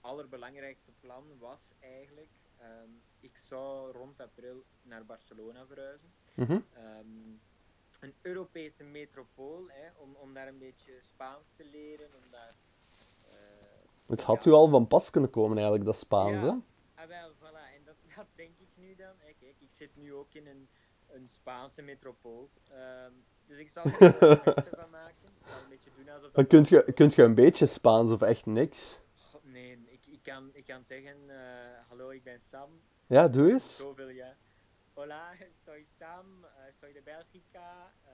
allerbelangrijkste plan was eigenlijk... ehm, ik zou rond april naar Barcelona verhuizen. Mhm. Ehm, een Europese metropool, hè, om, om daar een beetje Spaans te leren, om daar... eh, Het had ja. u al van pas kunnen komen eigenlijk, dat Spaans, Ja. hè? Ah, wel, dat, denk ik nu dan. Kijk, ik zit nu ook in een, een Spaanse metropool. Ehm, dus ik zal er het beste van maken. Ik zal een beetje doen alsof dat... kunt je, kunt je een beetje Spaans of echt niks? God, nee, ik, ik, kan, ik kan zeggen, eh, hallo, ik ben Sam. Ja, doe eens. Zoveel, ja. Hola, soy Sam, eh, soy de Belgica, eh,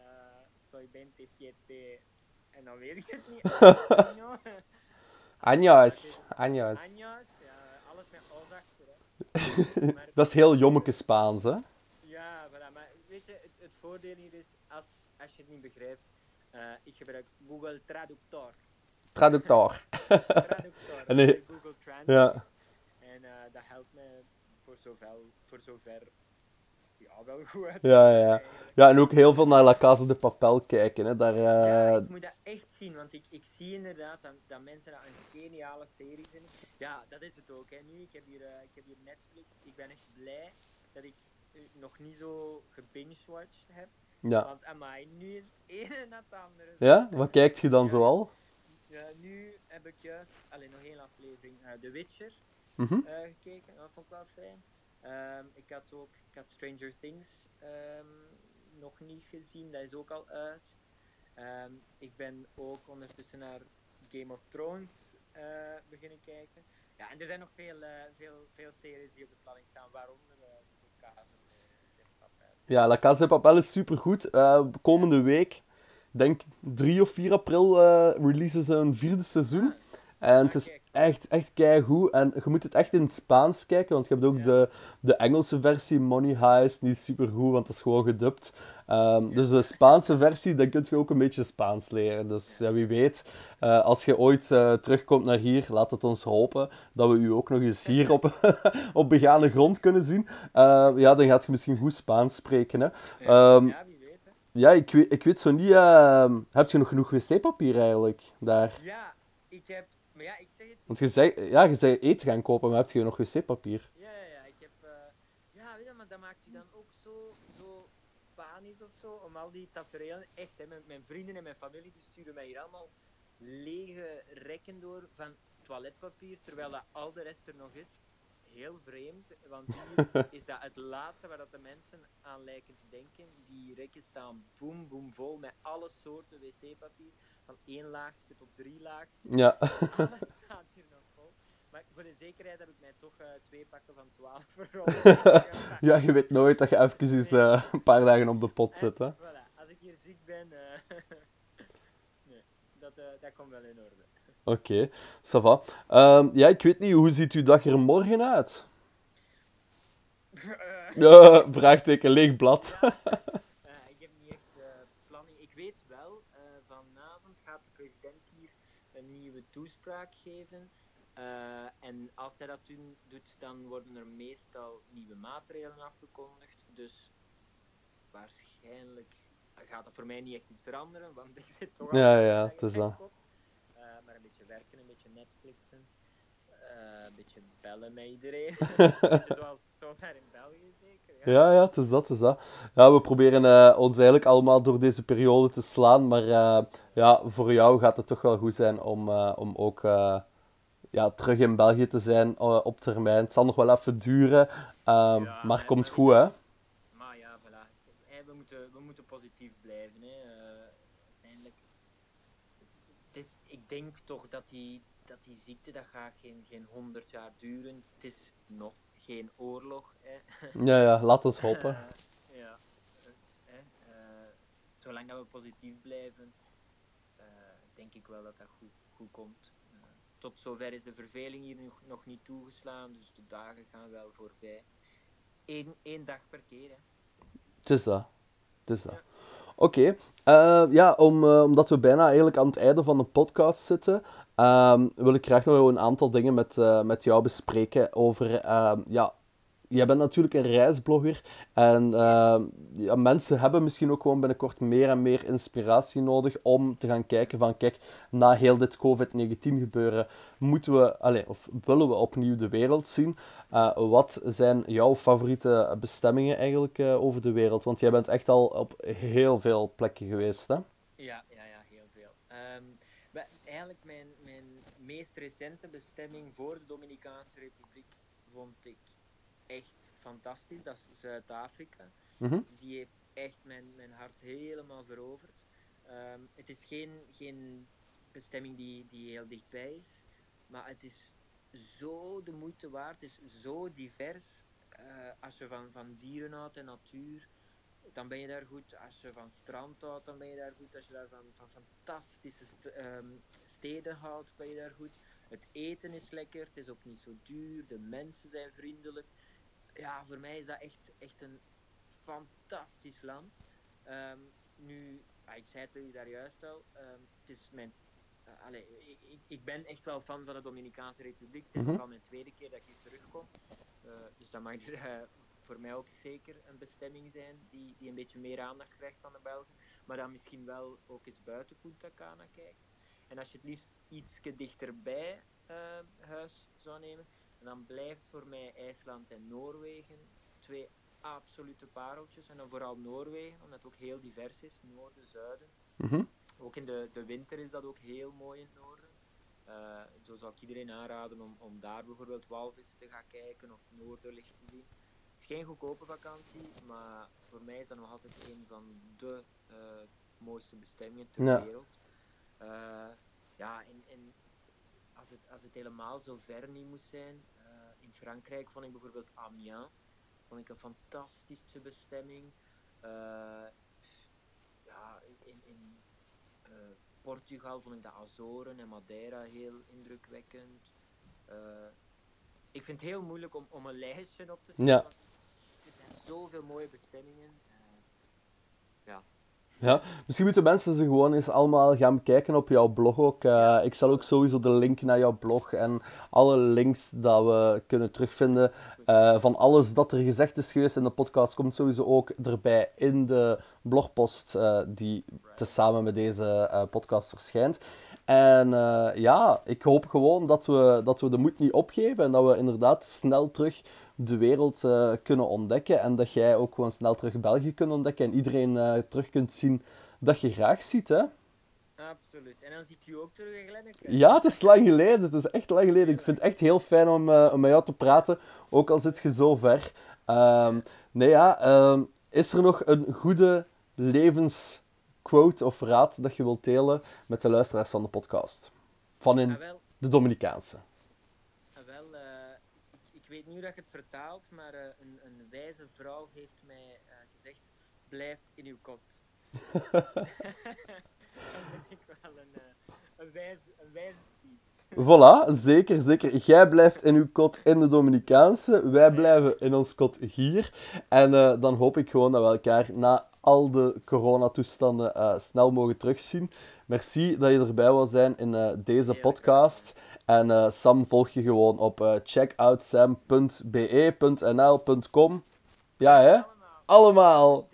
soy 27... En dan weet ik het niet. Anjas. Años, ja, alles met ons achter, hè. Maar- Dat is heel jommeke Spaans, hè? Ja, voilà. Maar weet je, het, het voordeel hier is, als, als je het niet begrijpt, eh, ik gebruik Google Traductor. Traductor. Traductor, En, Google Translate. Ja. En eh, dat helpt me voor zover, voor zover ja, wel goed uit. Ja, ja, ja. Ja, en ook heel veel naar La Casa de Papel kijken, hè? Daar, Ja, eh, ik moet dat echt zien, want ik, ik zie inderdaad dat, dat mensen dat een geniale serie vinden. Ja, dat is het ook. Hè. Nu, ik heb, hier, eh, ik heb hier Netflix. Ik ben echt blij dat ik eh, nog niet zo gebingewatcht heb. ja. Want amai, nu is het een na het andere. ja, wat kijkt je dan zoal? Ja, nu heb ik juist, alleen nog één aflevering, eh The Witcher Mhm. eh, gekeken. Dat vond ik wel fijn. Ehm, ik had ook ik had Stranger Things ehm, nog niet gezien, dat is ook al uit. Ehm, ik ben ook ondertussen naar Game of Thrones eh, beginnen kijken. Ja, en er zijn nog veel, eh, veel, veel series die op de planning staan, waaronder eh dus ook de, Papel. Ja, La Casa de Papel is supergoed. Komende week, ik denk 3 of 4 april, releasen ze een vierde seizoen. En het is echt, echt keigoed. En je moet het echt in het Spaans kijken, want je hebt ook Ja. de, de Engelse versie, Money Heist, die is supergoed, want dat is gewoon gedubt. Ehm, Dus de Spaanse versie, dan kun je ook een beetje Spaans leren. Dus ja, wie weet, eh, als je ooit eh, terugkomt naar hier, laat het ons hopen dat we u ook nog eens hier op, op begane grond kunnen zien. Eh, ja, dan gaat je misschien goed Spaans spreken. Hè. Ja, Ehm, ja, wie weet. Hè. Ja, ik weet, ik weet zo niet. ehm, heb je nog genoeg wc-papier eigenlijk daar? Ja, ik heb, maar ja, ik zeg het Want je zei, ja, je zei eten gaan kopen, maar heb je nog wc-papier? Ja, ja, ja, ik heb... eh, ja, weet je, maar dat maakt je dan ook zo, zo panisch of zo, om al die tafereelen... Echt, hè, mijn, mijn vrienden en mijn familie die sturen mij hier allemaal lege rekken door van toiletpapier, terwijl dat al de rest er nog is. Heel vreemd, want hier is dat het laatste waar dat de mensen aan lijken te denken. Die rekken staan boem, boem vol met alle soorten wc-papier. Van één laagje tot drie laagjes. Ja. Alles staat hier nog vol. Maar voor de zekerheid heb ik mij toch eh, twee pakken van 12 euro. ja, je weet nooit dat je even eens, eh, een paar dagen op de pot zit. Hè? Voilà, als ik hier ziek ben, eh, nee, dat, dat komt wel in orde. Oké, ça va. Ehm, ja, ik weet niet, hoe ziet uw dag er morgen uit? Vraagteken, leeg blad ik heb niet echt eh, planning. Ik weet wel, eh, vanavond gaat de president hier een nieuwe toespraak geven. Eh, en als hij dat doen, doet, dan worden er meestal nieuwe maatregelen afgekondigd. Dus waarschijnlijk gaat dat voor mij niet echt iets veranderen, want ik zit toch al Ja, een ja, het is dat. Eh, maar een beetje werken, een beetje Netflixen, eh, een beetje bellen met iedereen. Zoals, zoals daar in België. Ja, ja, het is dat, het is dat. Ja, we proberen eh, ons eigenlijk allemaal door deze periode te slaan, maar eh, ja, voor jou gaat het toch wel goed zijn om, eh, om ook ja, terug in België te zijn op termijn. Het zal nog wel even duren, ehm, Ja, maar komt goed, hè? Maar ja, voilà. We, moeten, we moeten positief blijven. Hè. Uiteindelijk. Het is, ik denk toch dat die, dat die ziekte dat gaat geen, geen 100 jaar duren. Het is nog geen oorlog. Ja, ja, laat ons hopen. Eh, ja. hè, eh, zolang dat we positief blijven, eh, denk ik wel dat dat goed, goed komt. Tot zover is de verveling hier nog, nog niet toegeslaan, dus de dagen gaan wel voorbij. Eén, één dag per keer, hè. Het is dat. Het is dat. Oké. eh, ja, om, eh, omdat we bijna eigenlijk aan het einde van de podcast zitten, ehm, wil ik graag nog een aantal dingen met, eh, met jou bespreken over ehm, ja, jij bent natuurlijk een reisblogger en eh, ja, mensen hebben misschien ook gewoon binnenkort meer en meer inspiratie nodig om te gaan kijken van kijk, na heel dit COVID-19 gebeuren, moeten we, allez, of willen we opnieuw de wereld zien? Uh, wat zijn jouw favoriete bestemmingen eigenlijk uh, over de wereld? Want jij bent echt al op heel veel plekken geweest, hè? Ja, ja, ja heel veel. Um, eigenlijk mijn, mijn meest recente bestemming voor de Dominicaanse Republiek vond ik echt fantastisch. Dat is Zuid-Afrika. Mm -hmm. Die heeft echt mijn, mijn hart helemaal veroverd. Um, het is geen, geen bestemming die, die heel dichtbij is, maar het is zo de moeite waard. Het is zo divers. Uh, als je van, van dieren houdt en natuur, dan ben je daar goed. Als je van strand houdt, dan ben je daar goed. Als je daar van, van fantastische st um, steden houdt, ben je daar goed. Het eten is lekker, het is ook niet zo duur, de mensen zijn vriendelijk. Ja, voor mij is dat echt, echt een fantastisch land. Um, nu, ah, ik zei het u daar juist al, um, het is mijn uh, allee, ik, ik, ben echt wel fan van de Dominicaanse Republiek. Het is mm -hmm. al mijn tweede keer dat ik hier terugkom. Uh, dus dat mag er uh, voor mij ook zeker een bestemming zijn die, die een beetje meer aandacht krijgt van de Belgen. Maar dan misschien wel ook eens buiten Punta Cana kijkt. En als je het liefst iets dichterbij huis zou nemen, dan blijft voor mij IJsland en Noorwegen twee absolute pareltjes. En dan vooral Noorwegen, omdat het ook heel divers is, noorden, zuiden. Mm -hmm. Ook in de, de winter is dat ook heel mooi in het noorden. Uh, zo zou ik iedereen aanraden om, om daar bijvoorbeeld walvissen te gaan kijken of noorderlicht te zien. Het is geen goedkope vakantie, maar voor mij is dat nog altijd een van de uh, mooiste bestemmingen ter ja. wereld. Uh, ja, en, en als, het, als het helemaal zo ver niet moest zijn, Frankrijk vond ik bijvoorbeeld Amiens vond ik een fantastische bestemming. ja, in, in uh, Portugal vond ik de Azoren en Madeira heel indrukwekkend. Uh, ik vind het heel moeilijk om, om een lijstje op te stellen. Ja. Er zijn zoveel mooie bestemmingen. Ja. Ja, misschien moeten mensen ze gewoon eens allemaal gaan kijken op jouw blog ook. Uh, ik zal ook sowieso de link naar jouw blog en alle links dat we kunnen terugvinden uh, van alles dat er gezegd is geweest in de podcast komt sowieso ook erbij in de blogpost uh, die tezamen met deze podcast verschijnt. En ja, ik hoop gewoon dat we, dat we de moed niet opgeven en dat we inderdaad snel terug de wereld kunnen ontdekken en dat jij ook gewoon snel terug België kunt ontdekken en iedereen terug kunt zien dat je graag ziet, hè? Absoluut. En dan zie ik je ook terug in Glenneke. Ja, het is lang geleden. Het is echt lang geleden. Ik vind het echt heel fijn om, uh, om met jou te praten, ook al zit je zo ver. Um, nee, ja. Um, is er nog een goede levensquote of raad dat je wilt delen met de luisteraars van de podcast? Van in ah, de Dominicaanse. Ah, wel, uh, ik, ik, weet niet hoe dat je het vertaalt, maar uh, een, een, wijze vrouw heeft mij gezegd: blijf in uw kot. ik wel een, een, wijze, een wijze speech. Voilà, zeker, zeker. Jij blijft in uw kot in de Dominicaanse, wij blijven in ons kot hier. En uh, dan hoop ik gewoon dat we elkaar na al de coronatoestanden uh, snel mogen terugzien. Merci dat je erbij wil zijn in uh, deze podcast. En Sam volg je gewoon op checkoutsam.be.nl.com. Ja, hè? Allemaal.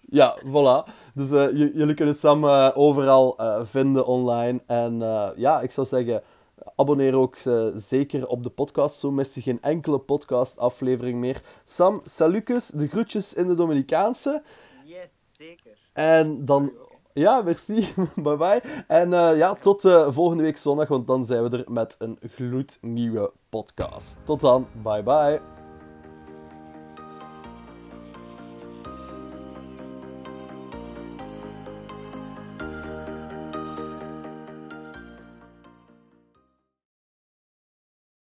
Ja, voilà. Dus uh, jullie kunnen Sam overal vinden online. En ja, ik zou zeggen, abonneer ook zeker op de podcast. Zo mis je geen enkele podcast-aflevering meer. Sam, salutjes, de groetjes in de Dominicaanse. Yes, zeker. En dan... Ja, merci. bye bye. En ja, tot volgende week zondag, want dan zijn we er met een gloednieuwe podcast. Tot dan. Bye bye.